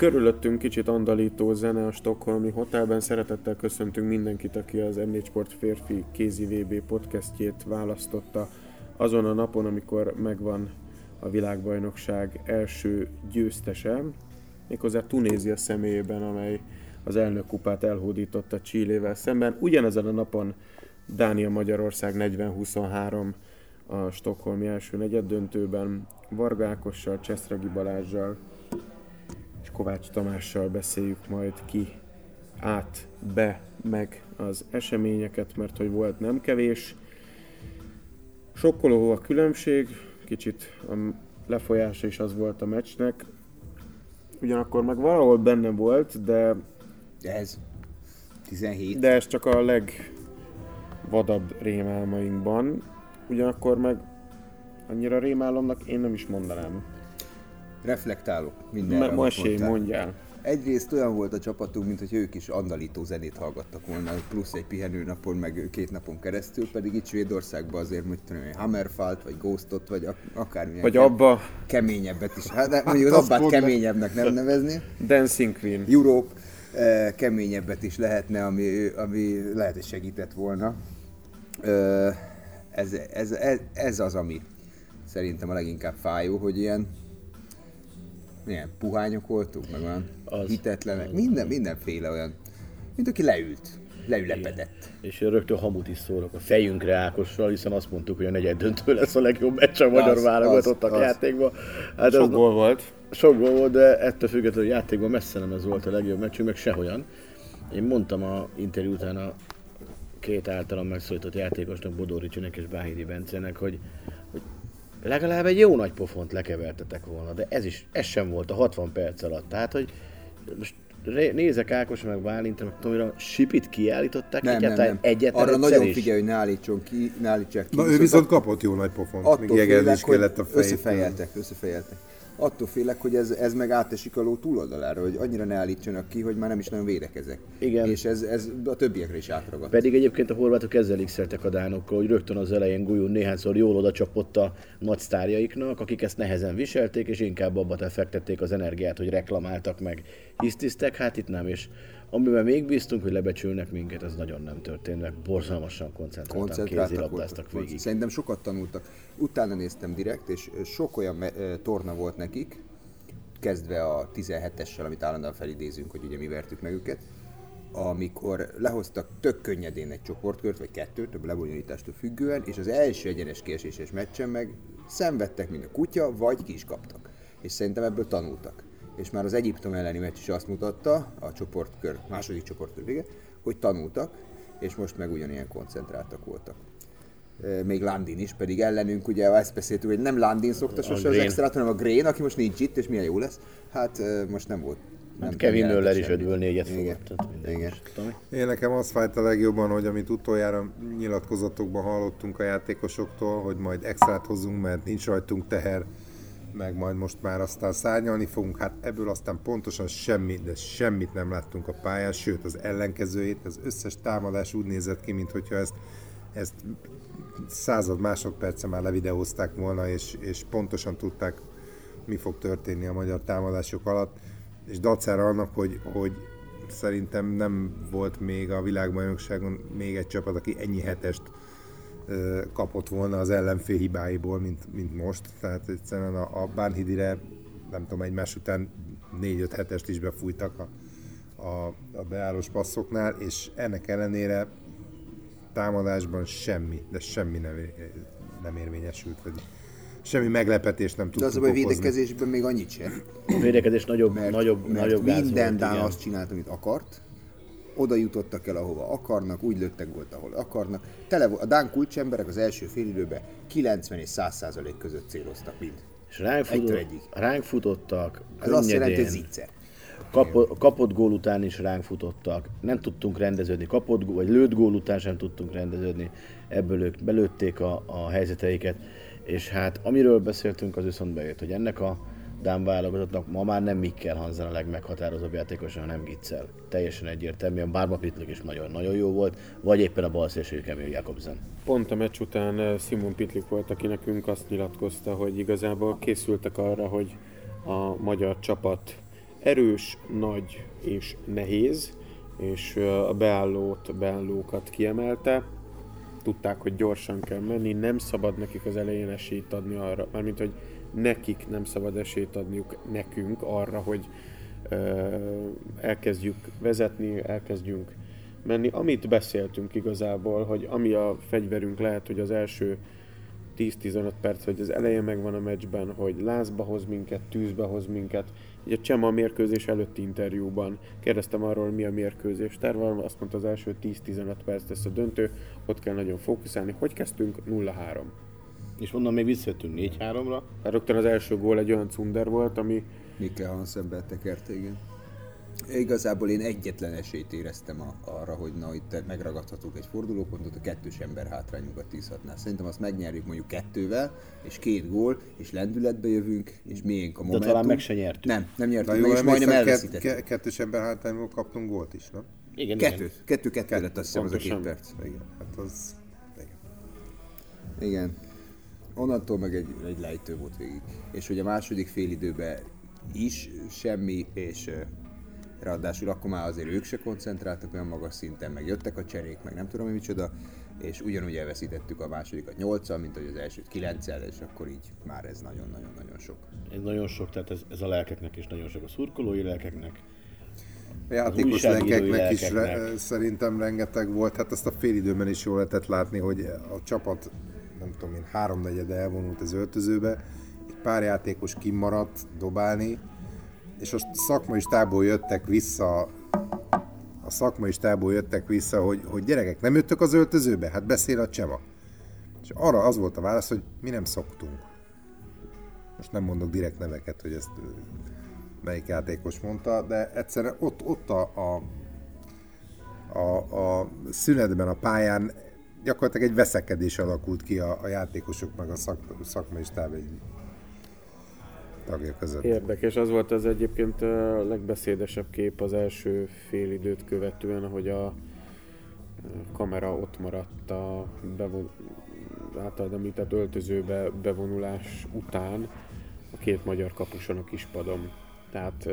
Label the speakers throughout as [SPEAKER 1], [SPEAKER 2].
[SPEAKER 1] Körülöttünk kicsit andalító zene a Stockholmi Hotelben. Szeretettel köszöntünk mindenkit, aki az M4 Sport férfi kézi VB podcastjét választotta azon a napon, amikor megvan a világbajnokság első győztese, méghozzá Tunézia személyében, amely az elnök kupát elhódította Csillével szemben. Ugyanezen a napon Dánia-Magyarország 40-23 a Stockholmi első negyed döntőben Varga Ákossal, Cseszragi Balázsjal Kovács Tamással beszéljük majd ki át, be, meg az eseményeket, mert hogy volt nem kevés. Sokkoló a különbség, kicsit a lefolyása is az volt a meccsnek. Ugyanakkor meg valahol benne volt, de...
[SPEAKER 2] De ez 17.
[SPEAKER 1] De ez csak a legvadabb rémálmainkban. Ugyanakkor meg annyira rémálomnak én nem is mondanám.
[SPEAKER 2] Reflektálok mindenre,
[SPEAKER 1] Ma, Masé, mondjál.
[SPEAKER 2] Egyrészt olyan volt a csapatunk, mint hogy ők is andalító zenét hallgattak volna, plusz egy pihenőnapon, meg két napon keresztül, pedig itt Svédországban azért, hogy tudom, Hammerfalt, vagy Ghostot, vagy akármilyen
[SPEAKER 1] vagy abba.
[SPEAKER 2] keményebbet is. Hát mondjuk az abbát keményebbnek nem nevezni.
[SPEAKER 1] Dancing Queen.
[SPEAKER 2] Europe eh, keményebbet is lehetne, ami, ami lehet, hogy segített volna. Eh, ez, ez, ez, ez az, ami szerintem a leginkább fájó, hogy ilyen milyen puhányok voltunk, meg olyan az, hitetlenek, az, minden, mindenféle olyan, mint aki leült, leülepedett. Igen.
[SPEAKER 3] És rögtön hamut is szólok a fejünkre Ákossal, hiszen azt mondtuk, hogy a negyed döntő lesz a legjobb meccs a magyar válogatottak játékban.
[SPEAKER 1] Hát sok gól volt.
[SPEAKER 3] Sok gól volt, de ettől függetlenül a játékban messze nem ez volt a legjobb meccsünk, meg sehogyan. Én mondtam a interjú után a két általam megszólított játékosnak, Bodoricsinek és Báhidi Bencenek, hogy legalább egy jó nagy pofont lekevertetek volna, de ez is, ez sem volt a 60 perc alatt. Tehát, hogy most nézek Ákos meg Bálintra, meg Tomira, Sipit kiállították
[SPEAKER 2] nem, egyáltalán nem, nem. egyetlen Arra nagyon is. figyelj, hogy ne állítson ki, ne állítsák ki.
[SPEAKER 4] Na ő viszont kapott jó nagy pofont,
[SPEAKER 2] attól félek, kellett a fejét. Összefejeltek, összefejeltek attól félek, hogy ez, ez meg átesik a ló túloldalára, hogy annyira ne állítsanak ki, hogy már nem is nagyon védekezek. Igen. És ez, ez a többiekre is átragadt.
[SPEAKER 3] Pedig egyébként a horvátok ezzel x a dánokkal, hogy rögtön az elején Gulyú néhányszor jól oda csapott a nagy sztárjaiknak, akik ezt nehezen viselték, és inkább abba fektették az energiát, hogy reklamáltak meg, hisztisztek, hát itt nem, és Amiben még bíztunk, hogy lebecsülnek minket, az nagyon nem történt, mert borzalmasan koncentráltak, koncentráltak kézilabdáztak végig.
[SPEAKER 2] Szerintem sokat tanultak. Utána néztem direkt, és sok olyan me- torna volt nekik, kezdve a 17-essel, amit állandóan felidézünk, hogy ugye mi vertük meg őket, amikor lehoztak tök könnyedén egy csoportkört, vagy kettőt, több lebonyolítástól függően, és az első egyenes kieséses meccsen meg szenvedtek, mint a kutya, vagy ki is kaptak. És szerintem ebből tanultak és már az Egyiptom elleni meccs is azt mutatta, a csoportkör, második csoportkör vége, hogy tanultak, és most meg ugyanilyen koncentráltak voltak. Még Landin is, pedig ellenünk ugye ezt beszéltük, hogy nem Landin szokta sose az extrát, hanem a Grain, aki most nincs itt, és milyen jó lesz. Hát most nem volt
[SPEAKER 3] nem hát Kevin Möller is 5 négyet
[SPEAKER 2] Igen. Igen.
[SPEAKER 4] Én nekem az fájt a legjobban, hogy amit utoljára nyilatkozatokban hallottunk a játékosoktól, hogy majd extrát hozunk, mert nincs rajtunk teher, meg majd most már aztán szárnyalni fogunk, hát ebből aztán pontosan semmi, de semmit nem láttunk a pályán, sőt az ellenkezőjét, az összes támadás úgy nézett ki, mintha ezt, ezt század másodperce már levideózták volna, és, és pontosan tudták, mi fog történni a magyar támadások alatt, és dacára annak, hogy, hogy szerintem nem volt még a világbajnokságon még egy csapat, aki ennyi hetest kapott volna az ellenfél hibáiból, mint, mint most. Tehát egyszerűen a, a Bánhidire, nem tudom, egymás után 4-5 hetest is befújtak a, a, a beállós passzoknál, és ennek ellenére támadásban semmi, de semmi nem, nem érvényesült, vagy semmi meglepetés nem tudtunk
[SPEAKER 2] De az a védekezésben még annyit sem.
[SPEAKER 3] A védekezés nagyobb, mert, nagyobb,
[SPEAKER 2] mert
[SPEAKER 3] nagyobb
[SPEAKER 2] minden Dán azt csinált, amit akart, oda jutottak el, ahova akarnak, úgy lőttek volt, ahol akarnak. Tele, a Dán kulcsemberek az első félidőben 90 és 100 százalék között céloztak mind.
[SPEAKER 3] És ránk, futott, ránk futottak,
[SPEAKER 2] Ez azt jelenti, hogy zicser.
[SPEAKER 3] Kapott, kapott gól után is ránk futottak, nem tudtunk rendeződni, kapott vagy lőtt gól után sem tudtunk rendeződni, ebből ők belőtték a, a helyzeteiket, és hát amiről beszéltünk, az viszont bejött, hogy ennek a Dán válogatottnak ma már nem Mikkel Hansen a legmeghatározóbb játékos, hanem Gitzel. Teljesen egyértelműen, bár Pitlik is nagyon-nagyon jó volt, vagy éppen a balszélső Emil Jakobsen.
[SPEAKER 1] Pont a meccs után eh, Simon Pitlik volt, aki nekünk azt nyilatkozta, hogy igazából készültek arra, hogy a magyar csapat erős, nagy és nehéz, és a beállót, beállókat kiemelte. Tudták, hogy gyorsan kell menni, nem szabad nekik az elején esélyt adni arra, mármint, hogy nekik nem szabad esélyt adniuk nekünk arra, hogy elkezdjük vezetni, elkezdjünk menni. Amit beszéltünk igazából, hogy ami a fegyverünk lehet, hogy az első 10-15 perc, hogy az eleje megvan a meccsben, hogy lázba hoz minket, tűzbe hoz minket. Ugye Csema a mérkőzés előtti interjúban kérdeztem arról, mi a mérkőzés terve, azt mondta az első 10-15 perc lesz a döntő, ott kell nagyon fókuszálni. Hogy kezdtünk? 0-3.
[SPEAKER 3] És onnan még visszajöttünk 4-3-ra.
[SPEAKER 1] Hát rögtön az első gól egy olyan cunder volt, ami...
[SPEAKER 2] Mikkel Hansenbe tekerte, igen. Igazából én egyetlen esélyt éreztem a, arra, hogy na itt megragadhatunk egy fordulópontot, a kettős ember hátrányunkat tízhatná. Szerintem azt megnyerjük mondjuk kettővel, és két gól, és lendületbe jövünk, és miénk a momentum.
[SPEAKER 3] De talán meg se nyertük.
[SPEAKER 2] Nem, nem nyertük meg, és majdnem elveszítettük.
[SPEAKER 4] Ke- kettős ember hátrányból kaptunk gólt is, nem?
[SPEAKER 3] Igen,
[SPEAKER 2] Kettő,
[SPEAKER 3] igen.
[SPEAKER 2] kettő, kettő lett azt hiszem az a két perc.
[SPEAKER 4] Igen, hát az... Igen.
[SPEAKER 2] Igen. Onnantól meg egy, egy lejtő volt végig. És hogy a második félidőben is semmi, és ráadásul akkor már azért ők se koncentráltak olyan magas szinten, meg jöttek a cserék, meg nem tudom, hogy micsoda, és ugyanúgy elveszítettük a másodikat 8 mint hogy az elsőt 9 és akkor így már ez nagyon-nagyon-nagyon sok.
[SPEAKER 3] Ez nagyon sok, tehát ez, ez a lelkeknek is nagyon sok, a szurkolói lelkeknek.
[SPEAKER 4] A játékos lelkeknek is re, szerintem rengeteg volt, hát azt a félidőben is jól lehetett látni, hogy a csapat, nem tudom én, háromnegyede elvonult az öltözőbe, egy pár játékos kimaradt dobálni, és a szakmai stából jöttek vissza, a szakmai stából jöttek vissza, hogy, hogy gyerekek, nem jöttök az öltözőbe? Hát beszél a Cseva. És arra az volt a válasz, hogy mi nem szoktunk. Most nem mondok direkt neveket, hogy ezt melyik játékos mondta, de egyszerűen ott, ott a, a, a, a szünetben a pályán gyakorlatilag egy veszekedés alakult ki a, a játékosok meg a szak, szakmai stáb egy tagja között.
[SPEAKER 1] Érdekes, az volt az egyébként a legbeszédesebb kép az első fél időt követően, hogy a kamera ott maradt a bevon... általad említett öltözőbe bevonulás után a két magyar kapuson a kispadon. Tehát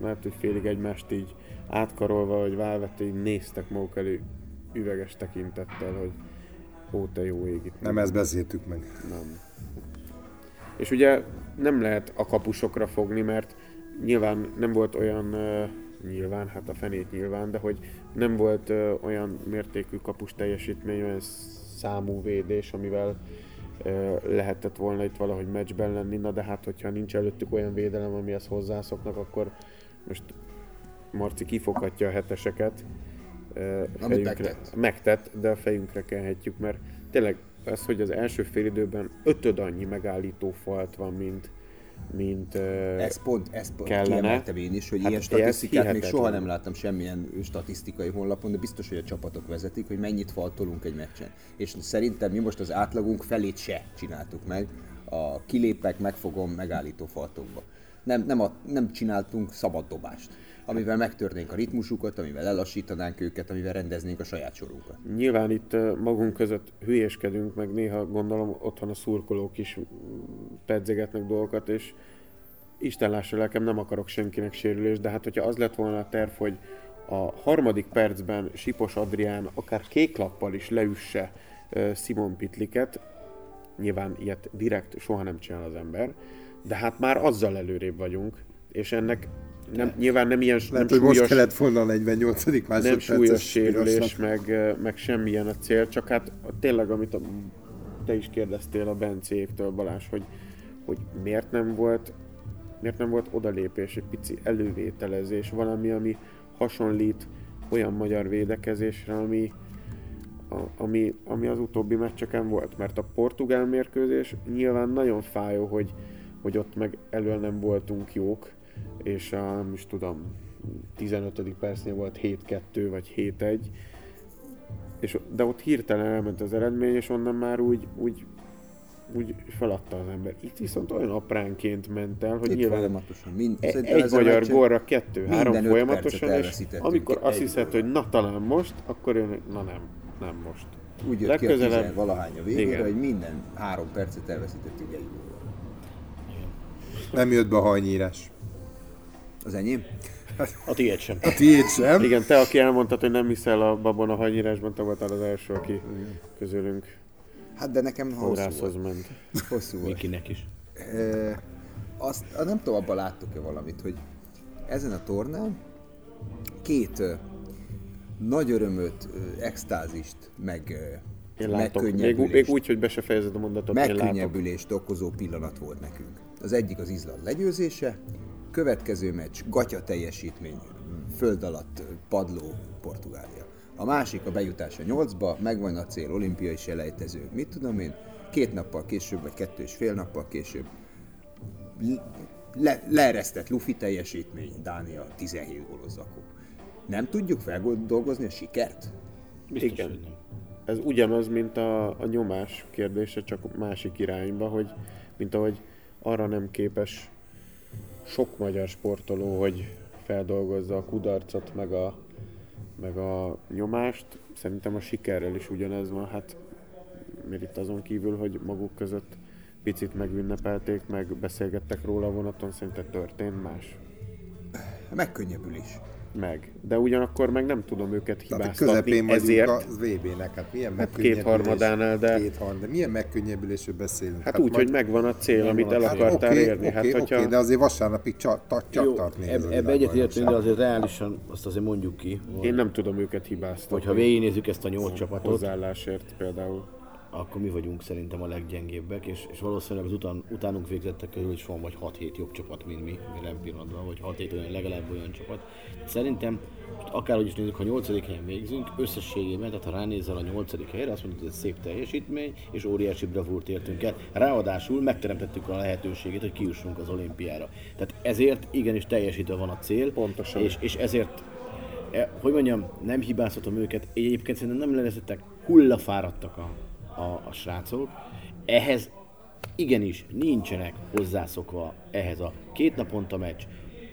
[SPEAKER 1] lehet, hogy félig egymást így átkarolva, vagy válvetve, így néztek maguk elő üveges tekintettel, hogy ó, te jó ég itt.
[SPEAKER 4] Nem ezt beszéltük meg.
[SPEAKER 1] Nem. És ugye nem lehet a kapusokra fogni, mert nyilván nem volt olyan, nyilván, hát a fenét nyilván, de hogy nem volt olyan mértékű kapus teljesítmény, olyan számú védés, amivel lehetett volna itt valahogy meccsben lenni, na de hát hogyha nincs előttük olyan védelem, amihez hozzászoknak, akkor most Marci kifoghatja a heteseket.
[SPEAKER 2] Amit megtett.
[SPEAKER 1] megtett, de a fejünkre kenhetjük, mert tényleg az, hogy az első félidőben ötöd annyi megállító falt van, mint, mint
[SPEAKER 2] Ez pont, ez pont
[SPEAKER 1] kellene.
[SPEAKER 2] én is, hogy
[SPEAKER 1] Hát
[SPEAKER 2] ilyen statisztikát még soha nem láttam semmilyen statisztikai honlapon, de biztos, hogy a csapatok vezetik, hogy mennyit faltolunk egy meccsen. És szerintem mi most az átlagunk felét se csináltuk meg a kilépek, megfogom, megállító faltokba. Nem, nem, a, nem csináltunk szabad dobást, amivel megtörnénk a ritmusukat, amivel elassítanánk őket, amivel rendeznénk a saját sorunkat.
[SPEAKER 1] Nyilván itt magunk között hülyéskedünk, meg néha gondolom otthon a szurkolók is pedzegetnek dolgokat, és Isten lássa lelkem, nem akarok senkinek sérülést, de hát hogyha az lett volna a terv, hogy a harmadik percben Sipos Adrián akár kéklappal is leüsse Simon Pitliket, nyilván ilyet direkt soha nem csinál az ember, de hát már azzal előrébb vagyunk, és ennek nem, nyilván nem ilyen
[SPEAKER 4] Lehet,
[SPEAKER 1] nem
[SPEAKER 4] hogy most
[SPEAKER 1] súlyos-
[SPEAKER 4] kellett volna a 48. másodperces
[SPEAKER 1] nem súlyos sérülés, meg, meg semmilyen a cél, csak hát tényleg, amit a, te is kérdeztél a Bencéktől, Balázs, hogy, hogy miért nem volt miért nem volt odalépés, egy pici elővételezés, valami, ami hasonlít olyan magyar védekezésre, ami, a, ami, ami az utóbbi meccseken volt. Mert a portugál mérkőzés nyilván nagyon fájó, hogy, hogy ott meg elől nem voltunk jók, és a, nem is tudom, 15. percnél volt 7-2 vagy 7-1, és, de ott hirtelen elment az eredmény, és onnan már úgy, úgy, úgy feladta az ember. Itt viszont olyan apránként ment el, hogy
[SPEAKER 2] Itt
[SPEAKER 1] nyilván
[SPEAKER 2] folyamatosan. Mind,
[SPEAKER 1] e- egy magyar gólra kettő, három
[SPEAKER 2] minden öt
[SPEAKER 1] folyamatosan, és
[SPEAKER 2] elveszítettünk.
[SPEAKER 1] amikor azt hiszed, hogy na talán most, akkor jön, na nem, nem most.
[SPEAKER 2] Úgy jött ki a
[SPEAKER 1] Legközelebb-
[SPEAKER 2] 10 valahány a végére,
[SPEAKER 1] Igen.
[SPEAKER 2] hogy minden három percet elveszítettük egy gólra.
[SPEAKER 4] Nem jött be a hajnyírás.
[SPEAKER 2] Az enyém?
[SPEAKER 3] A tiéd sem.
[SPEAKER 4] A tiéd sem?
[SPEAKER 1] Igen, te, aki elmondtad, hogy nem hiszel a babon a hanyírásban, te voltál az első, aki közülünk
[SPEAKER 2] Hát de nekem hosszú volt.
[SPEAKER 1] ment.
[SPEAKER 2] Hosszú volt.
[SPEAKER 3] Mikinek is.
[SPEAKER 2] E, azt, nem tudom, abban láttok-e valamit, hogy ezen a tornán két ö, nagy örömöt, ö, extázist, meg ö,
[SPEAKER 1] Én látok. Még, még úgy, hogy be se fejezed a mondatot,
[SPEAKER 2] megkönnyebbülést okozó pillanat volt nekünk. Az egyik az Izland legyőzése, következő meccs, gatya teljesítmény, föld alatt padló Portugália. A másik a bejutás a nyolcba, megvan a cél, olimpiai selejtező, mit tudom én, két nappal később, vagy kettő és fél nappal később le, leeresztett Luffy teljesítmény, Dánia 17 gólos zakó. Nem tudjuk feldolgozni a sikert?
[SPEAKER 3] Biztos,
[SPEAKER 1] Igen.
[SPEAKER 3] hogy nem.
[SPEAKER 1] Ez ugyanaz, mint a, a nyomás kérdése, csak másik irányba, hogy mint ahogy arra nem képes sok magyar sportoló, hogy feldolgozza a kudarcot, meg a, meg a nyomást. Szerintem a sikerrel is ugyanez van, hát mert itt azon kívül, hogy maguk között picit megünnepelték, meg beszélgettek róla a vonaton, szerintem történt más.
[SPEAKER 2] Megkönnyebbülés.
[SPEAKER 1] Meg. De ugyanakkor meg nem tudom őket hibáztatni,
[SPEAKER 4] közepén vagyunk
[SPEAKER 1] ezért
[SPEAKER 4] a VB-nek, hát milyen megkönnyebbülés.
[SPEAKER 1] kétharmadánál, de-
[SPEAKER 4] Kétharmad, de milyen megkönnyebbülésről beszélünk?
[SPEAKER 1] Hát úgy, hogy megvan a cél, amit el
[SPEAKER 3] a cél.
[SPEAKER 1] akartál
[SPEAKER 4] oké,
[SPEAKER 1] érni.
[SPEAKER 4] Oké,
[SPEAKER 1] Hát,
[SPEAKER 4] oké,
[SPEAKER 1] hogyha...
[SPEAKER 4] de azért vasárnapig csak, csak,
[SPEAKER 3] Jó,
[SPEAKER 4] tart még
[SPEAKER 3] eb, ebbe egyetértünk, de azért reálisan azt azért mondjuk ki, hogy,
[SPEAKER 1] Én nem tudom őket hibáztatni.
[SPEAKER 3] hogyha végignézzük ezt a nyolc csapatot,
[SPEAKER 1] Hozzáállásért például.
[SPEAKER 3] Akkor mi vagyunk szerintem a leggyengébbek, és, és valószínűleg az után, utánunk végzettek közül is van vagy 6-7 jobb csapat, mint mi jelen pillanatban, vagy 6-7 olyan, legalább olyan csapat. Szerintem, akárhogy is nézzük, ha 8. helyen végzünk, összességében, tehát ha ránézel a 8. helyre, azt mondod, hogy ez szép teljesítmény, és óriási bravúrt értünk el. Ráadásul megteremtettük a lehetőségét, hogy kiussunk az olimpiára. Tehát ezért igenis teljesítve van a cél,
[SPEAKER 1] Pontosan.
[SPEAKER 3] és, és ezért e, hogy mondjam, nem hibáztatom őket, egyébként szerintem nem leszettek hullafáradtak a, a, a srácok. Ehhez igenis nincsenek hozzászokva ehhez a két naponta meccs,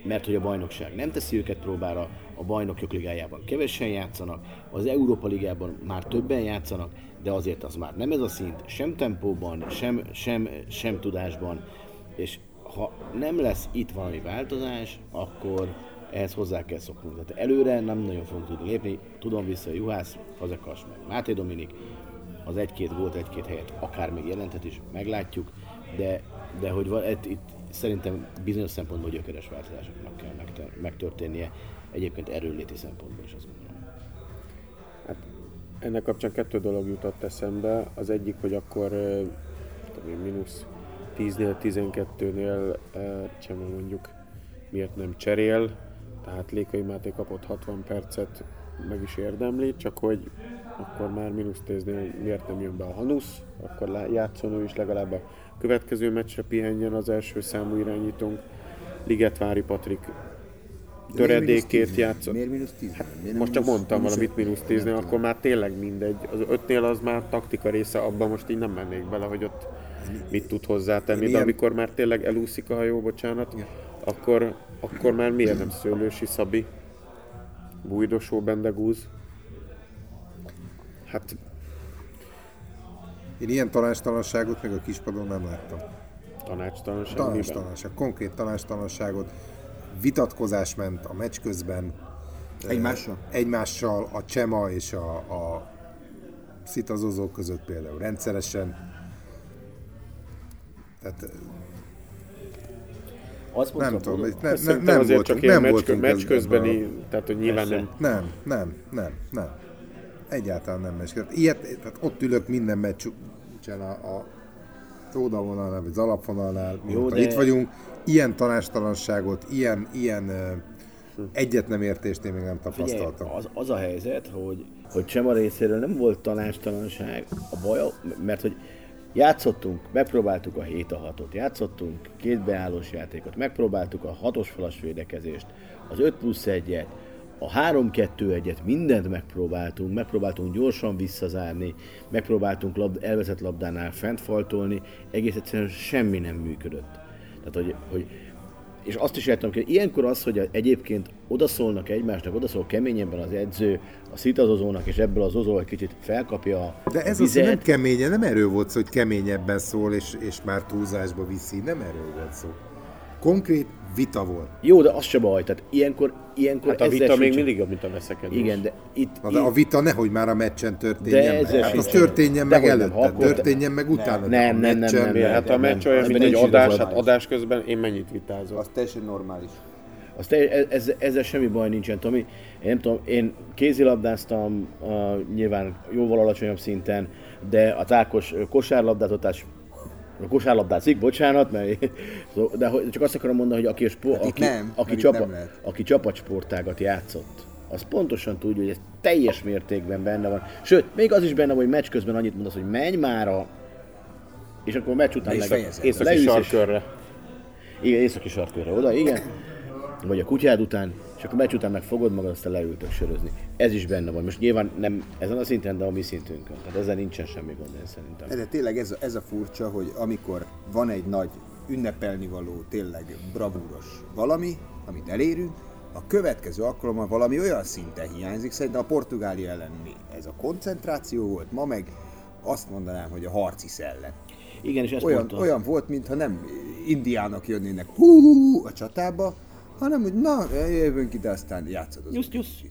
[SPEAKER 3] mert hogy a bajnokság nem teszi őket próbára, a bajnokok ligájában kevesen játszanak, az Európa ligában már többen játszanak, de azért az már nem ez a szint, sem tempóban, sem, sem, sem tudásban, és ha nem lesz itt valami változás, akkor ehhez hozzá kell szoknunk. Tehát előre nem nagyon fogunk tudni lépni. Tudom vissza a Juhász, Fazekas, meg Máté Dominik, az egy-két volt egy-két helyet akár még jelenthet is, meglátjuk, de, de hogy van, itt, itt szerintem bizonyos szempontból gyökeres változásoknak kell megtörténnie, egyébként erőléti szempontból is azt gondolom.
[SPEAKER 1] Hát ennek kapcsán kettő dolog jutott eszembe. Az egyik, hogy akkor tudom mínusz 10-nél, 12-nél Csema mondjuk miért nem cserél, tehát Lékai Máté kapott 60 percet, meg is érdemli, csak hogy akkor már mínusz 10-nél miért nem jön be a Hanusz, akkor játszon ő is legalább a következő meccsre pihenjen az első számú irányítónk. Ligetvári Patrik töredékét játszon.
[SPEAKER 2] Miért mínusz 10? Hát,
[SPEAKER 1] Most csak mondtam valamit mínusz 10 akkor már tényleg mindegy. Az ötnél az már taktika része, abban most így nem mennék bele, hogy ott mit tud hozzátenni, de amikor már tényleg elúszik a hajó, bocsánat, akkor, akkor már miért nem Szőlősi Szabi, Bújdosó Bendegúz? Hát
[SPEAKER 4] Én ilyen tanástalanságot még a kispadon nem láttam.
[SPEAKER 1] tanácstalanság miben?
[SPEAKER 4] Tanástalanság, konkrét tanástalanságot. Vitatkozás ment a meccs közben.
[SPEAKER 2] Egymással?
[SPEAKER 4] Egymással a Csema és a, a szitazozók között például rendszeresen. Tehát
[SPEAKER 3] Azt
[SPEAKER 4] nem
[SPEAKER 3] mondtam,
[SPEAKER 4] tudom,
[SPEAKER 3] hogy
[SPEAKER 4] itt ne, ne,
[SPEAKER 1] Szerintem
[SPEAKER 4] nem
[SPEAKER 1] azért
[SPEAKER 4] voltunk,
[SPEAKER 1] csak
[SPEAKER 4] nem
[SPEAKER 1] meccs,
[SPEAKER 4] voltunk
[SPEAKER 1] meccs közbeni,
[SPEAKER 4] a-
[SPEAKER 1] tehát hogy nyilván
[SPEAKER 3] Persze.
[SPEAKER 1] nem
[SPEAKER 4] Nem, nem, nem, nem, nem. Egyáltalán nem meccs. közben. Ilyet, tehát ott ülök minden meccs a, a oldalvonalnál, vagy az alapvonalnál,
[SPEAKER 3] Jó, de-
[SPEAKER 4] itt vagyunk. Ilyen tanástalanságot, ilyen, ilyen ö, egyet nem értést én még nem
[SPEAKER 3] Figyelj,
[SPEAKER 4] tapasztaltam.
[SPEAKER 3] az, az a helyzet, hogy, hogy Csema részéről nem volt tanástalanság a baj, mert hogy játszottunk, megpróbáltuk a 7 a 6-ot, játszottunk két beállós játékot, megpróbáltuk a hatos falas védekezést, az 5 plusz 1-et, a 3-2-1-et, mindent megpróbáltunk, megpróbáltunk gyorsan visszazárni, megpróbáltunk lab, elvezett labdánál fent faltolni, egész egyszerűen semmi nem működött. Tehát, hogy, hogy és azt is értem, hogy ilyenkor az, hogy egyébként odaszólnak egymásnak, odaszól keményebben az edző, a szitazozónak, és ebből az ozó egy kicsit felkapja
[SPEAKER 4] De ez az, nem keményen, nem erről volt szó, hogy keményebben szól, és, és már túlzásba viszi, nem erről volt szó. Konkrét vita volt.
[SPEAKER 3] Jó, de az se baj, tehát ilyenkor, ilyenkor
[SPEAKER 1] Hát a vita még
[SPEAKER 3] sincs-
[SPEAKER 1] mindig jobb, mint a veszekedés.
[SPEAKER 3] Igen, de itt,
[SPEAKER 4] Na, de a vita nehogy már a meccsen történjen
[SPEAKER 3] De
[SPEAKER 4] meg. Hát az történjen meg
[SPEAKER 3] Dehogy nem,
[SPEAKER 4] előtte, történjen meg utána. de
[SPEAKER 3] Nem, nem, nem, nem?
[SPEAKER 1] Hát a meccs olyan, mint egy adás, hát adás közben én mennyit vitázok.
[SPEAKER 2] Az teljesen normális.
[SPEAKER 3] Az te, e- ez, ezzel semmi baj nincsen, Tomi. Én nem tudom, én kézilabdáztam, uh, nyilván jóval alacsonyabb szinten, de a tákos kosárlabdáztatás a kosárlabdázik, bocsánat, mert, de csak azt akarom mondani, hogy aki, a spo,
[SPEAKER 2] Hát
[SPEAKER 3] aki,
[SPEAKER 2] nem,
[SPEAKER 3] aki, csapa,
[SPEAKER 2] nem lehet.
[SPEAKER 3] aki csapatsportágat játszott, az pontosan tudja, hogy ez teljes mértékben benne van. Sőt, még az is benne van, hogy meccs közben annyit mondasz, hogy menj már a... És akkor a meccs után meg.
[SPEAKER 1] Északi
[SPEAKER 3] leülsz és-
[SPEAKER 1] sarkörre.
[SPEAKER 3] igen, északi sarkörre oda, igen. Vagy a kutyád után, akkor meccs után meg fogod magad, aztán leültök sörözni. Ez is benne van. Most nyilván nem ezen a szinten, de a mi szintünkön. Tehát ezzel nincsen semmi gond, én szerintem.
[SPEAKER 2] De tényleg ez a, ez a furcsa, hogy amikor van egy nagy ünnepelni való, tényleg bravúros valami, amit elérünk, a következő alkalommal valami olyan szinten hiányzik. Szerintem a Portugália ellen mi? Ez a koncentráció volt, ma meg azt mondanám, hogy a harci szellem.
[SPEAKER 3] Igen, és ezt
[SPEAKER 2] Olyan,
[SPEAKER 3] mondta.
[SPEAKER 2] olyan volt, mintha nem indiának jönnének hú, hú, hú a csatába, hanem hogy na, jövünk ide, aztán játszod az
[SPEAKER 3] Just, just.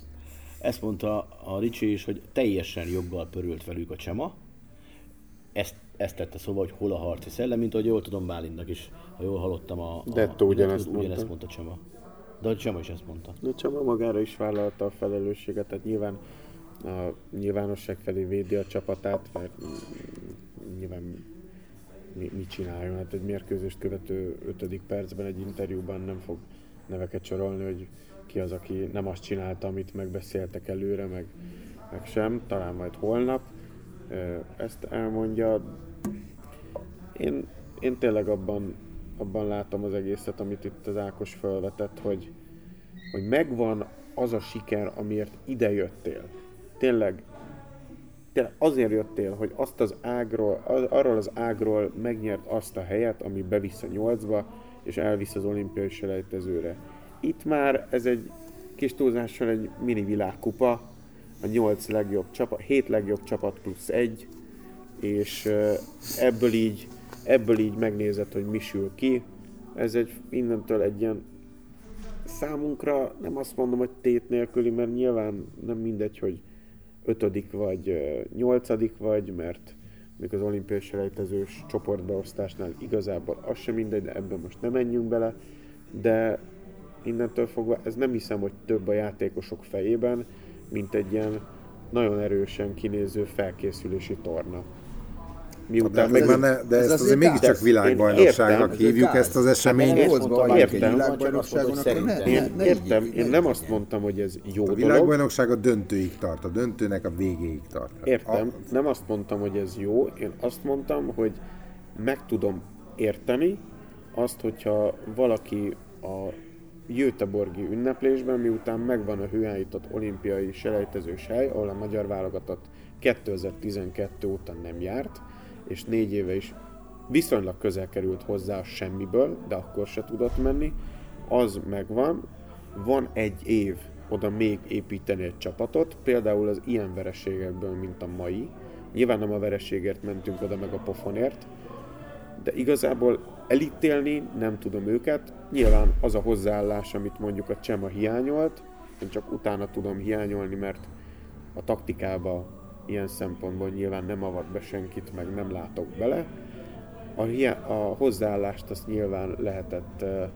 [SPEAKER 3] Ezt mondta a Ricsi is, hogy teljesen joggal pörült velük a Csema. Ezt, ezt tette szóval, hogy hol a harci szellem, mint ahogy jól tudom Bálintnak is, ha jól hallottam a... a
[SPEAKER 1] Detto ugyanezt
[SPEAKER 3] ugyanezt
[SPEAKER 1] mondta.
[SPEAKER 3] mondta Csema. De a Csema is ezt mondta.
[SPEAKER 1] De Csaba magára is vállalta a felelősséget, tehát nyilván a nyilvánosság felé védi a csapatát, mert nyilván mi, mit csináljon. Hát egy mérkőzést követő ötödik percben egy interjúban nem fog neveket sorolni, hogy ki az, aki nem azt csinálta, amit megbeszéltek előre, meg, meg sem, talán majd holnap. Ezt elmondja. Én, én tényleg abban, abban látom az egészet, amit itt az Ákos felvetett, hogy, hogy megvan az a siker, amiért ide jöttél. Tényleg, tényleg azért jöttél, hogy azt az ágról, arról az ágról megnyert azt a helyet, ami bevisz a nyolcba, és elvisz az olimpiai selejtezőre. Itt már ez egy kis túlzással egy mini világkupa, a nyolc legjobb csapat, hét legjobb csapat plusz egy, és ö, ebből így, ebből így megnézed, hogy mi sül ki. Ez egy innentől egy ilyen számunkra nem azt mondom, hogy tét nélküli, mert nyilván nem mindegy, hogy ötödik vagy nyolcadik vagy, mert még az olimpiai selejtezős csoportbeosztásnál igazából az sem mindegy, de ebben most nem menjünk bele, de innentől fogva ez nem hiszem, hogy több a játékosok fejében, mint egy ilyen nagyon erősen kinéző felkészülési torna.
[SPEAKER 4] De,
[SPEAKER 1] Miután
[SPEAKER 4] meg
[SPEAKER 1] meg,
[SPEAKER 4] már ne, de
[SPEAKER 2] ez
[SPEAKER 4] ezt
[SPEAKER 2] azért
[SPEAKER 4] azért mégiscsak világbajnokságnak
[SPEAKER 1] Én értem.
[SPEAKER 4] hívjuk
[SPEAKER 2] Ez
[SPEAKER 4] ezt az eseményt.
[SPEAKER 3] Hát,
[SPEAKER 2] egy
[SPEAKER 1] értem. én értem, én
[SPEAKER 2] ne
[SPEAKER 1] nem azt mondtam, hogy ez jó
[SPEAKER 4] A világbajnokság a döntőig tart, a döntőnek a végéig tart.
[SPEAKER 1] Értem,
[SPEAKER 4] A,
[SPEAKER 1] nem azt mondtam, hogy ez jó, én azt mondtam, hogy meg tudom érteni azt, hogyha valaki a Göteborgi ünneplésben, miután megvan a hőállított olimpiai selejtezős hely, ahol a magyar válogatott 2012 óta nem járt, és négy éve is viszonylag közel került hozzá a semmiből, de akkor se tudott menni, az megvan, van egy év oda még építeni egy csapatot, például az ilyen vereségekből, mint a mai. Nyilván nem a vereségért mentünk oda, meg a pofonért, de igazából elítélni nem tudom őket. Nyilván az a hozzáállás, amit mondjuk a Csema hiányolt, én csak utána tudom hiányolni, mert a taktikába ilyen szempontból nyilván nem avat be senkit, meg nem látok bele. A, hiá- a hozzáállást azt nyilván lehetett uh,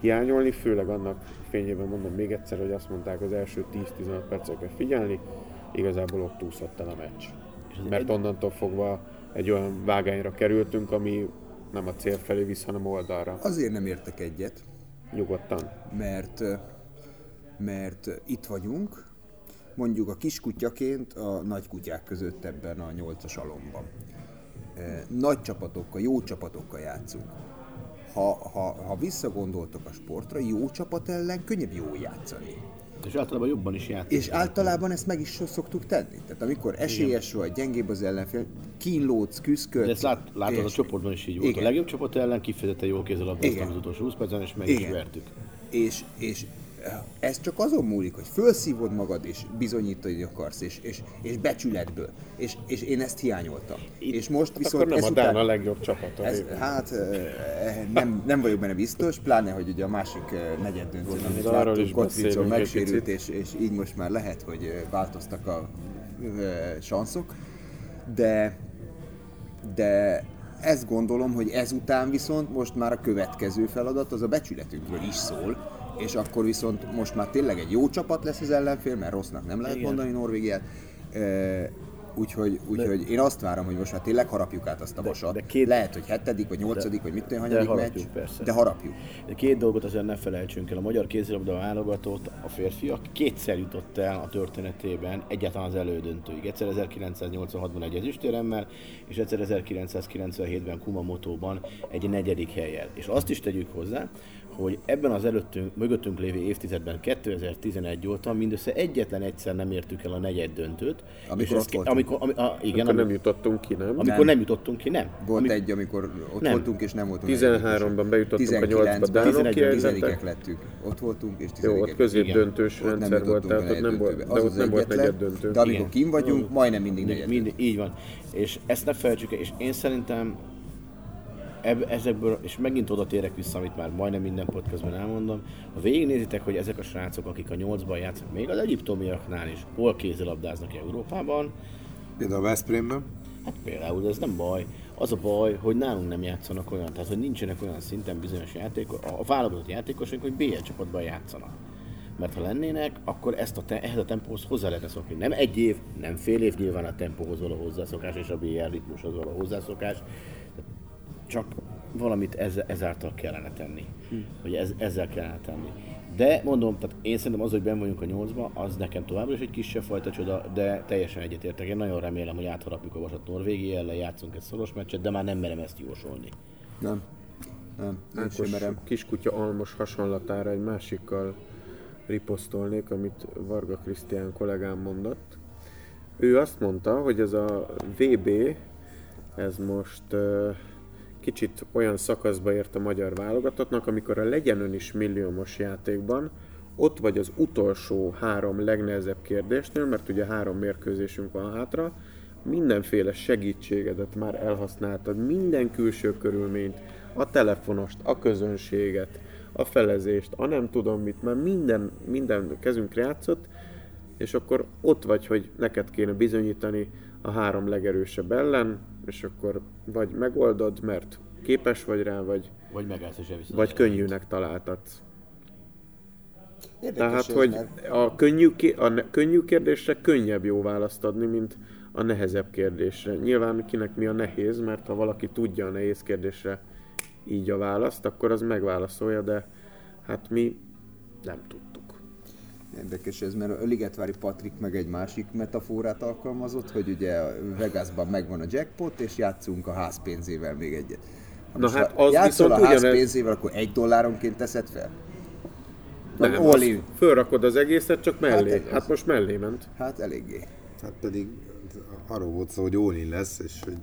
[SPEAKER 1] hiányolni, főleg annak fényében mondom még egyszer, hogy azt mondták az első 10-15 percre kell figyelni, igazából ott úszott el a meccs. Mert onnantól fogva egy olyan vágányra kerültünk, ami nem a cél felé visz, hanem oldalra.
[SPEAKER 2] Azért nem értek egyet,
[SPEAKER 1] Nyugodtan.
[SPEAKER 2] mert, mert itt vagyunk, mondjuk a kiskutyaként a nagy kutyák között ebben a nyolcas alomban. Nagy csapatokkal, jó csapatokkal játszunk. Ha, ha, ha visszagondoltok a sportra, jó csapat ellen könnyebb jó játszani.
[SPEAKER 3] És általában jobban is játszik.
[SPEAKER 2] És általában ezt meg is szoktuk tenni. Tehát amikor esélyes vagy, gyengébb az ellenfél, kínlódsz, küzdködsz.
[SPEAKER 3] De ezt lát, látod, a
[SPEAKER 2] és-
[SPEAKER 3] csoportban is így volt.
[SPEAKER 2] Igen.
[SPEAKER 3] A legjobb csapat ellen kifejezetten jól kézzel
[SPEAKER 2] Igen.
[SPEAKER 3] az utolsó 20 percen, és meg is
[SPEAKER 2] Igen.
[SPEAKER 3] vertük.
[SPEAKER 2] És, és ez csak azon múlik, hogy felszívod magad, és bizonyítani akarsz, és, és, és becsületből. És, és én ezt hiányoltam.
[SPEAKER 3] Itt-
[SPEAKER 2] és most
[SPEAKER 1] Hát
[SPEAKER 2] viszont
[SPEAKER 1] akkor nem a
[SPEAKER 2] ezután,
[SPEAKER 1] Dán a legjobb csapat. a
[SPEAKER 2] ez, hát nem, nem vagyok benne biztos, pláne, hogy ugye a másik negyed döntőn, amit láttunk,
[SPEAKER 1] egy
[SPEAKER 2] megsérült, és, és így most már lehet, hogy változtak a sanszok, de de ezt gondolom, hogy ezután viszont most már a következő feladat az a becsületünkről is szól, és akkor viszont most már tényleg egy jó csapat lesz az ellenfél, mert rossznak nem lehet
[SPEAKER 3] Igen.
[SPEAKER 2] mondani Norvégiát. E, úgyhogy, úgyhogy én azt várom, hogy most már tényleg harapjuk át azt a vasat.
[SPEAKER 3] de két-
[SPEAKER 2] Lehet, hogy hetedik, vagy nyolcadik, vagy mit tudom,
[SPEAKER 3] de
[SPEAKER 2] hanyadik
[SPEAKER 3] harapjuk,
[SPEAKER 2] meccs,
[SPEAKER 3] persze.
[SPEAKER 2] de harapjuk.
[SPEAKER 3] De két dolgot azért ne felejtsünk el. A magyar kézilabda válogatott, a férfiak kétszer jutott el a történetében egyáltalán az elődöntőig. Egyszer 1986-ban egy ezüstéremmel, és egyszer 1997-ben Kumamotóban egy negyedik helyel. És azt is tegyük hozzá, hogy ebben az előttünk, mögöttünk lévő évtizedben, 2011 óta mindössze egyetlen egyszer nem értük el a negyed döntőt.
[SPEAKER 2] Amikor
[SPEAKER 3] és
[SPEAKER 2] ott voltunk.
[SPEAKER 3] amikor, ami, a, igen,
[SPEAKER 1] Akkor nem jutottunk ki, nem?
[SPEAKER 3] amikor
[SPEAKER 2] Nem.
[SPEAKER 3] nem. jutottunk ki, nem.
[SPEAKER 2] Volt
[SPEAKER 3] Ami-
[SPEAKER 2] egy, amikor ott
[SPEAKER 3] Nem.
[SPEAKER 2] voltunk, és nem voltunk
[SPEAKER 1] 13-ban bejutottunk a
[SPEAKER 2] 19-ben
[SPEAKER 1] nyolcba, Dánok
[SPEAKER 3] 11-ben
[SPEAKER 1] kiejtettek.
[SPEAKER 2] tizedikek lettünk. Ott voltunk, és
[SPEAKER 1] Jó,
[SPEAKER 2] tizedikek.
[SPEAKER 1] ott középdöntős
[SPEAKER 2] Ott nem
[SPEAKER 1] rendszer volt,
[SPEAKER 2] jutottunk
[SPEAKER 1] tehát
[SPEAKER 2] a
[SPEAKER 1] ott nem volt, de
[SPEAKER 2] Az
[SPEAKER 1] ott
[SPEAKER 2] az
[SPEAKER 1] nem volt negyed döntő.
[SPEAKER 2] De amikor kim vagyunk, majdnem mindig negyed
[SPEAKER 3] így van. És ezt ne felejtsük el, és én szerintem eb, ezekből, és megint oda térek vissza, amit már majdnem minden podcastban elmondom, ha végignézitek, hogy ezek a srácok, akik a nyolcban játszanak, még az egyiptomiaknál is, hol kézilabdáznak Európában,
[SPEAKER 4] Például a Veszprémben.
[SPEAKER 3] hát például de ez nem baj. Az a baj, hogy nálunk nem játszanak olyan, tehát hogy nincsenek olyan szinten bizonyos játékok, a válogatott játékosok, hogy BL csapatban játszanak. Mert ha lennének, akkor ezt a te, ehhez a tempóhoz hozzá lehetne szokni. Nem egy év, nem fél év nyilván a tempóhoz való hozzászokás és a BL ritmushoz való hozzászokás. Csak valamit ez, ezáltal kellene tenni. Hm. Hogy ez, ezzel kellene tenni. De mondom, tehát én szerintem az, hogy ben vagyunk a nyolcba, az nekem továbbra is egy kisebb fajta csoda, de teljesen egyetértek. Én nagyon remélem, hogy átharapjuk a vasat Norvégia ellen, játszunk egy szoros meccset, de már nem merem ezt jósolni.
[SPEAKER 2] Nem. Nem, én sem merem.
[SPEAKER 1] kiskutya almos hasonlatára egy másikkal riposztolnék, amit Varga Krisztián kollégám mondott. Ő azt mondta, hogy ez a VB, ez most ö, kicsit olyan szakaszba ért a magyar válogatottnak, amikor a legyen ön is milliómos játékban, ott vagy az utolsó három legnehezebb kérdésnél, mert ugye három mérkőzésünk van hátra, mindenféle segítségedet már elhasználtad, minden külső körülményt, a telefonost, a közönséget, a felezést, a nem tudom mit, már minden, minden kezünkre játszott, és akkor ott vagy, hogy neked kéne bizonyítani a három legerősebb ellen, és akkor vagy megoldod, mert képes vagy rá, vagy,
[SPEAKER 3] Vagy megállsz és
[SPEAKER 1] vagy könnyűnek találtad.
[SPEAKER 2] Érdekes
[SPEAKER 1] Tehát,
[SPEAKER 2] ez,
[SPEAKER 1] hogy
[SPEAKER 2] mert
[SPEAKER 1] a könnyű, ké- a ne- könnyű kérdésre könnyebb jó választ adni, mint a nehezebb kérdésre. Nyilván kinek mi a nehéz, mert ha valaki tudja a nehéz kérdésre így a választ, akkor az megválaszolja, de hát mi nem tudtuk.
[SPEAKER 2] Érdekes ez, mert a Ligetvári Patrik meg egy másik metaforát alkalmazott, hogy ugye Vegasban megvan a jackpot, és játszunk a ház pénzével még egyet. Ha
[SPEAKER 1] Na hát
[SPEAKER 2] ha
[SPEAKER 1] az
[SPEAKER 2] játszol a
[SPEAKER 1] viszont
[SPEAKER 2] ház
[SPEAKER 1] ugyanez-
[SPEAKER 2] pénzével, akkor egy dolláronként teszed fel?
[SPEAKER 1] Nem, azt
[SPEAKER 2] in?
[SPEAKER 1] fölrakod az egészet, csak mellé.
[SPEAKER 2] Hát
[SPEAKER 1] Hát, hát most mellé ment.
[SPEAKER 2] Hát eléggé.
[SPEAKER 4] Hát pedig arról volt szó, hogy all lesz, és hogy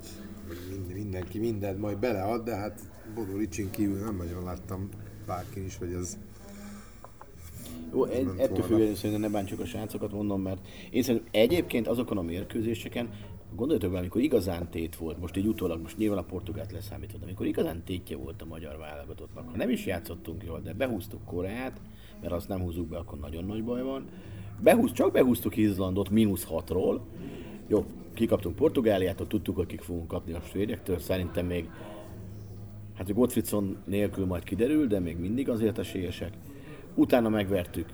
[SPEAKER 4] hogy mind- mindenki mindent majd belead, de hát Bodó Ricsin kívül nem nagyon láttam bárkin is, hogy ez
[SPEAKER 3] Jó, egy, ettől függetlenül szerintem ne bántsuk a srácokat, mondom, mert én szerintem egyébként azokon a mérkőzéseken, gondoljatok bele, amikor igazán tét volt, most így utólag, most nyilván a portugált leszámítva, amikor igazán tétje volt a magyar válogatottnak, ha nem is játszottunk jól, de behúztuk Koreát, mert azt nem húzzuk be, akkor nagyon nagy baj van. Behúz, csak behúztuk Izlandot mínusz 6-ról, jó, kikaptunk Portugáliától, tudtuk, hogy kik fogunk kapni a svédektől, szerintem még Hát a Gottfriedson nélkül majd kiderül, de még mindig azért esélyesek. Utána megvertük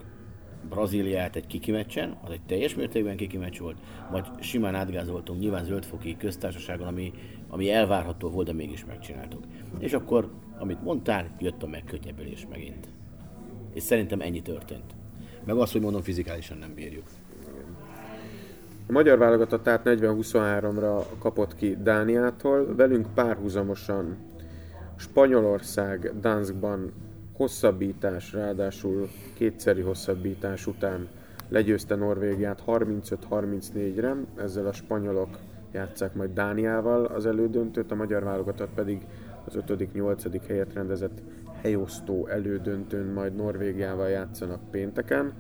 [SPEAKER 3] Brazíliát egy kiki meccsen, az egy teljes mértékben kiki meccs volt, majd simán átgázoltunk nyilván zöldfoki köztársaságon, ami, ami elvárható volt, de mégis megcsináltuk. És akkor, amit mondtál, jött a megkönnyebbülés megint. És szerintem ennyi történt. Meg az, hogy mondom, fizikálisan nem bírjuk.
[SPEAKER 1] A magyar válogatott tehát 40-23-ra kapott ki Dániától, velünk párhuzamosan Spanyolország Danskban hosszabbítás, ráadásul kétszeri hosszabbítás után legyőzte Norvégiát 35-34-re, ezzel a spanyolok játszák majd Dániával az elődöntőt, a magyar válogatott pedig az 5.-8. helyet rendezett helyosztó elődöntőn majd Norvégiával játszanak pénteken,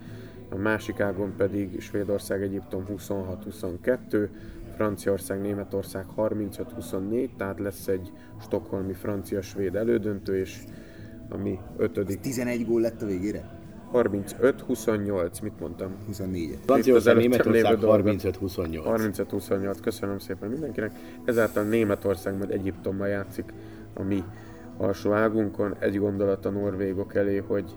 [SPEAKER 1] a másik ágon pedig Svédország, Egyiptom 26-22, Franciaország, Németország 35-24, tehát lesz egy stokholmi francia-svéd elődöntő, és ami ötödik
[SPEAKER 2] 11 gól lett a végére?
[SPEAKER 1] 35-28, mit mondtam?
[SPEAKER 2] 24
[SPEAKER 3] Franciaország,
[SPEAKER 1] előttem
[SPEAKER 3] Németország
[SPEAKER 1] lévő dolgot.
[SPEAKER 3] 35-28.
[SPEAKER 1] 35-28, köszönöm szépen mindenkinek. Ezáltal Németország majd Egyiptommal játszik a mi alsó águnkon. Egy gondolat a norvégok elé, hogy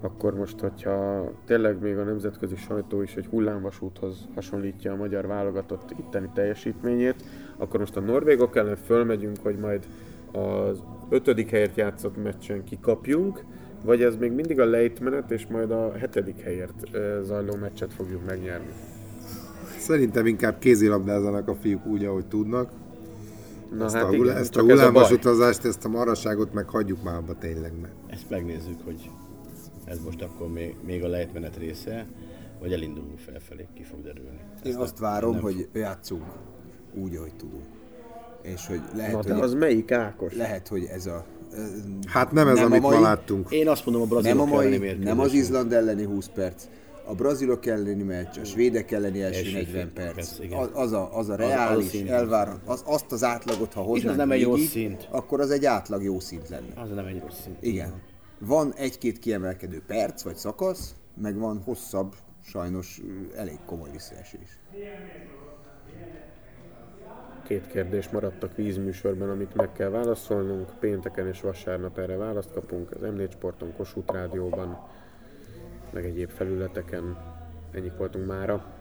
[SPEAKER 1] akkor most, hogyha tényleg még a nemzetközi sajtó is egy hullámvasúthoz hasonlítja a magyar válogatott itteni teljesítményét, akkor most a norvégok ellen fölmegyünk, hogy majd az ötödik helyet játszott meccsen kikapjunk, vagy ez még mindig a lejtmenet, és majd a hetedik helyért zajló meccset fogjuk megnyerni.
[SPEAKER 4] Szerintem inkább kézilabdázanak a fiúk úgy, ahogy tudnak.
[SPEAKER 1] Na
[SPEAKER 4] Ezt
[SPEAKER 1] hát
[SPEAKER 4] a,
[SPEAKER 1] igen,
[SPEAKER 4] ezt a
[SPEAKER 1] csak ez a
[SPEAKER 4] hullámos utazást, ezt a maraságot meg hagyjuk már abba tényleg meg.
[SPEAKER 3] Ezt megnézzük, hogy ez most akkor még, még a lejtmenet része, vagy elindulunk felfelé, ki fog derülni.
[SPEAKER 2] Én
[SPEAKER 3] Ezt
[SPEAKER 2] azt várom,
[SPEAKER 3] nem-
[SPEAKER 2] hogy játszunk úgy, ahogy tudunk. És hogy lehet,
[SPEAKER 1] Na de
[SPEAKER 2] hogy,
[SPEAKER 1] az melyik Ákos?
[SPEAKER 2] lehet, hogy ez a...
[SPEAKER 4] Hát nem ez,
[SPEAKER 2] Nem a
[SPEAKER 4] amit
[SPEAKER 2] mai-
[SPEAKER 4] ma láttunk.
[SPEAKER 3] Én azt mondom, a
[SPEAKER 2] Nem a
[SPEAKER 3] brazilok elleni
[SPEAKER 2] mai,
[SPEAKER 3] mérkőzés.
[SPEAKER 2] nem az Izland elleni 20 perc, a brazilok elleni meccs, a svédek elleni első
[SPEAKER 3] Első
[SPEAKER 2] 40
[SPEAKER 3] fél
[SPEAKER 2] perc.
[SPEAKER 3] perc.
[SPEAKER 2] Az, az, a, az a
[SPEAKER 3] az
[SPEAKER 2] reális,
[SPEAKER 3] szint.
[SPEAKER 2] elvár, az, azt az átlagot, ha hoznánk
[SPEAKER 3] nem egy rossz szint.
[SPEAKER 2] akkor az egy átlag jó szint lenne.
[SPEAKER 3] Az nem egy rossz szint.
[SPEAKER 2] Igen. Van egy-két kiemelkedő perc vagy szakasz, meg van hosszabb, sajnos elég komoly visszaesés.
[SPEAKER 1] Két kérdés maradt a kvízműsorban, amit meg kell válaszolnunk. Pénteken és vasárnap erre választ kapunk az M4 Sporton, Kossuth Rádióban, meg egyéb felületeken. Ennyik voltunk mára.